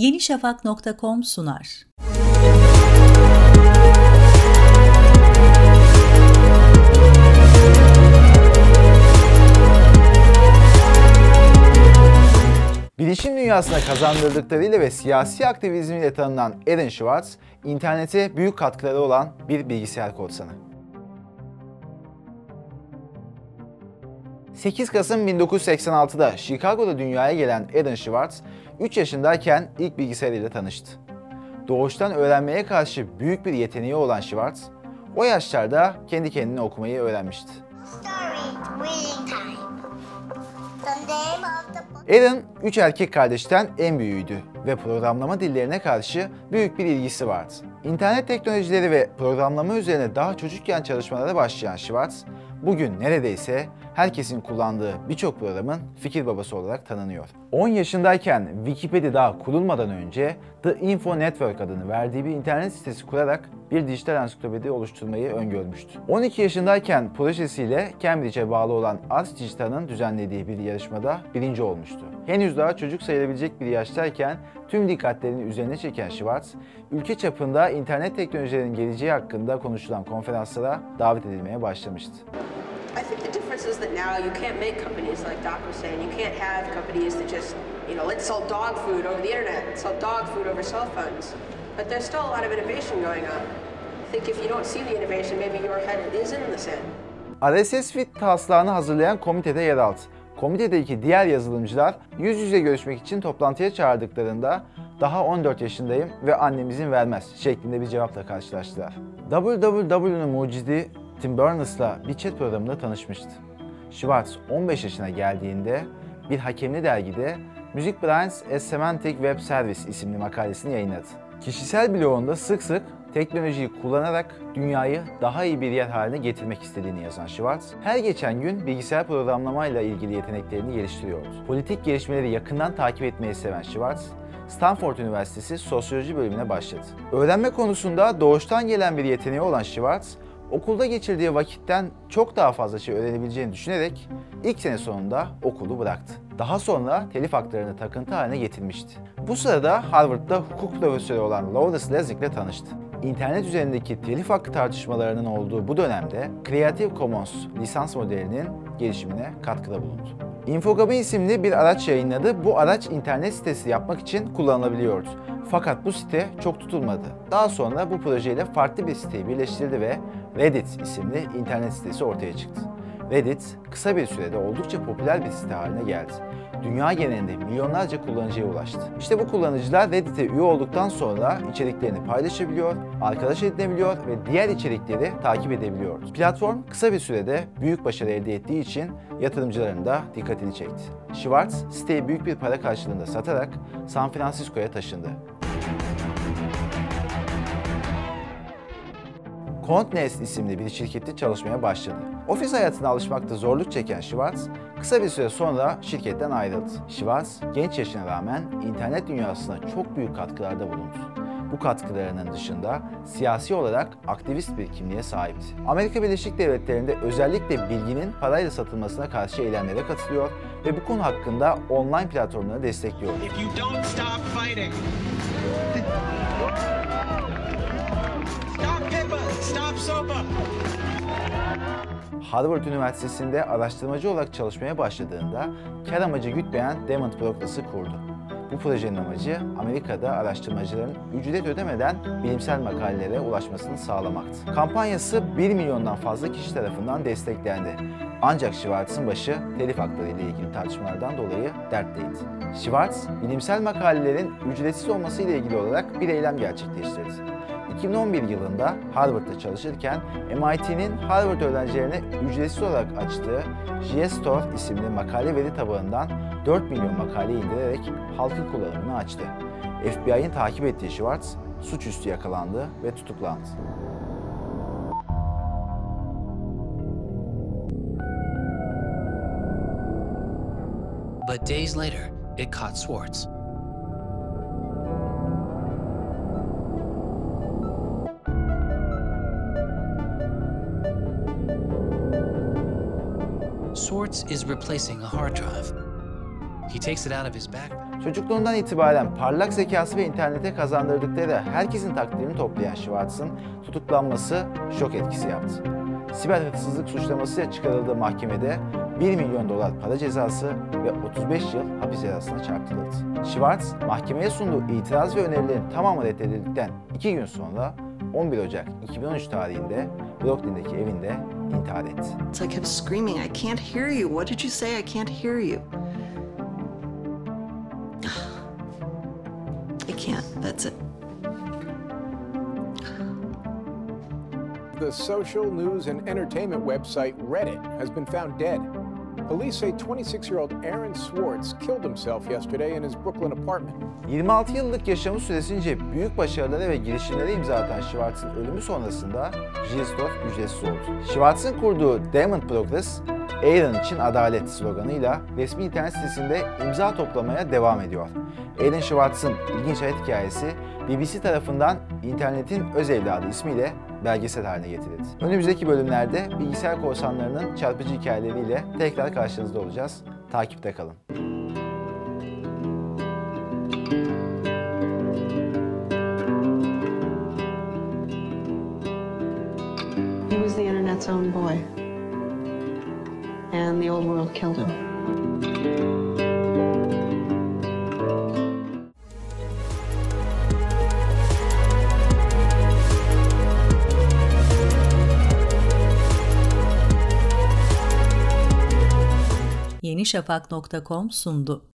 yenişafak.com sunar. Bilişim dünyasına kazandırdıklarıyla ve siyasi aktivizmiyle tanınan Aaron Schwartz, internete büyük katkıları olan bir bilgisayar korsanı. 8 Kasım 1986'da Chicago'da dünyaya gelen Aaron Schwartz, 3 yaşındayken ilk bilgisayarıyla tanıştı. Doğuştan öğrenmeye karşı büyük bir yeteneği olan Schwartz, o yaşlarda kendi kendine okumayı öğrenmişti. Aaron, üç erkek kardeşten en büyüğüydü ve programlama dillerine karşı büyük bir ilgisi vardı. İnternet teknolojileri ve programlama üzerine daha çocukken çalışmalara başlayan Schwartz, bugün neredeyse herkesin kullandığı birçok programın fikir babası olarak tanınıyor. 10 yaşındayken Wikipedia daha kurulmadan önce The Info Network adını verdiği bir internet sitesi kurarak bir dijital ansiklopedi oluşturmayı öngörmüştü. 12 yaşındayken projesiyle Cambridge'e bağlı olan Ars Digital'ın düzenlediği bir yarışmada birinci olmuştu. Henüz daha çocuk sayılabilecek bir yaştayken tüm dikkatlerini üzerine çeken Schwartz, ülke çapında internet teknolojilerinin geleceği hakkında konuşulan konferanslara davet edilmeye başlamıştı. I think is that now you can't make companies like Doc was saying. You can't have companies that just, you know, let's sell dog food over the internet, let's sell dog food over cell phones. But there's still a lot of innovation going on. I think if you don't see the innovation, maybe your head is in the sand. RSS Fit taslağını hazırlayan komitede yer aldı. Komitedeki diğer yazılımcılar yüz yüze görüşmek için toplantıya çağırdıklarında daha 14 yaşındayım ve annem izin vermez şeklinde bir cevapla karşılaştılar. WWW'nun mucidi Tim Berners-La bir chat programında tanışmıştı. Schwartz 15 yaşına geldiğinde bir hakemli dergide Music Brands a Semantic Web Service isimli makalesini yayınladı. Kişisel blogunda sık sık teknolojiyi kullanarak dünyayı daha iyi bir yer haline getirmek istediğini yazan Schwartz, her geçen gün bilgisayar programlamayla ilgili yeteneklerini geliştiriyordu. Politik gelişmeleri yakından takip etmeyi seven Schwartz, Stanford Üniversitesi Sosyoloji bölümüne başladı. Öğrenme konusunda doğuştan gelen bir yeteneği olan Schwartz, okulda geçirdiği vakitten çok daha fazla şey öğrenebileceğini düşünerek ilk sene sonunda okulu bıraktı. Daha sonra telif haklarını takıntı haline getirmişti. Bu sırada Harvard'da hukuk profesörü olan Lawrence Lessig ile tanıştı. İnternet üzerindeki telif hakkı tartışmalarının olduğu bu dönemde Creative Commons lisans modelinin gelişimine katkıda bulundu. Infogami isimli bir araç yayınladı. Bu araç internet sitesi yapmak için kullanılabiliyordu. Fakat bu site çok tutulmadı. Daha sonra bu projeyle farklı bir siteyi birleştirdi ve Reddit isimli internet sitesi ortaya çıktı. Reddit kısa bir sürede oldukça popüler bir site haline geldi. Dünya genelinde milyonlarca kullanıcıya ulaştı. İşte bu kullanıcılar Reddit'e üye olduktan sonra içeriklerini paylaşabiliyor, arkadaş edinebiliyor ve diğer içerikleri takip edebiliyor. Platform kısa bir sürede büyük başarı elde ettiği için yatırımcıların da dikkatini çekti. Schwartz siteyi büyük bir para karşılığında satarak San Francisco'ya taşındı. Contnest isimli bir şirkette çalışmaya başladı. Ofis hayatına alışmakta zorluk çeken Schwartz, kısa bir süre sonra şirketten ayrıldı. Schwartz, genç yaşına rağmen internet dünyasına çok büyük katkılarda bulundu. Bu katkılarının dışında siyasi olarak aktivist bir kimliğe sahipti. Amerika Birleşik Devletleri'nde özellikle bilginin parayla satılmasına karşı eylemlere katılıyor ve bu konu hakkında online platformları destekliyor. If you don't stop fighting. Harvard Üniversitesi'nde araştırmacı olarak çalışmaya başladığında kar amacı gütmeyen Demant Progress'ı kurdu. Bu projenin amacı Amerika'da araştırmacıların ücret ödemeden bilimsel makalelere ulaşmasını sağlamaktı. Kampanyası 1 milyondan fazla kişi tarafından desteklendi. Ancak Schwartz'ın başı telif hakları ile ilgili tartışmalardan dolayı dertteydi. Schwartz, bilimsel makalelerin ücretsiz olması ile ilgili olarak bir eylem gerçekleştirdi. 2011 yılında Harvard'da çalışırken MIT'nin Harvard öğrencilerine ücretsiz olarak açtığı JSTOR isimli makale veri tabanından 4 milyon makale indirerek halkın kullanımını açtı. FBI'nin takip ettiği Schwartz suçüstü yakalandı ve tutuklandı. But days later, it caught Swartz. Swartz is replacing a hard drive. He takes it out of his backpack. Çocukluğundan itibaren parlak zekası ve internete kazandırdıkları herkesin takdirini toplayan Schwartz'ın tutuklanması şok etkisi yaptı. Siber hırsızlık suçlamasıyla çıkarıldığı mahkemede 1 milyon dolar para cezası ve 35 yıl hapis cezasına çarptırıldı. Schwartz, mahkemeye sunduğu itiraz ve önerilerin tamamı reddedildikten 2 gün sonra 11 Ocak 2013 tarihinde Brooklyn'deki evinde intihar etti. So I kept screaming, I can't hear you. What did you say? I can't hear you. I can't. That's it. The social news and entertainment website Reddit has been found dead. Police say 26 year old Aaron Swartz killed himself yesterday in his Brooklyn apartment. 26 yıllık yaşamı süresince büyük başarılara ve girişimlere imza atan Schwartz'ın ölümü sonrasında Gilsdorf ücretsiz oldu. Schwartz'ın kurduğu Diamond Progress, Aaron için adalet sloganıyla resmi internet sitesinde imza toplamaya devam ediyor. Aaron Schwartz'ın ilginç hayat hikayesi BBC tarafından internetin öz evladı ismiyle belgesel haline getirildi. Önümüzdeki bölümlerde bilgisayar korsanlarının çarpıcı hikayeleriyle tekrar karşınızda olacağız. Takipte kalın. The internet's own boy. And the old world killed him. yenişafak.com sundu.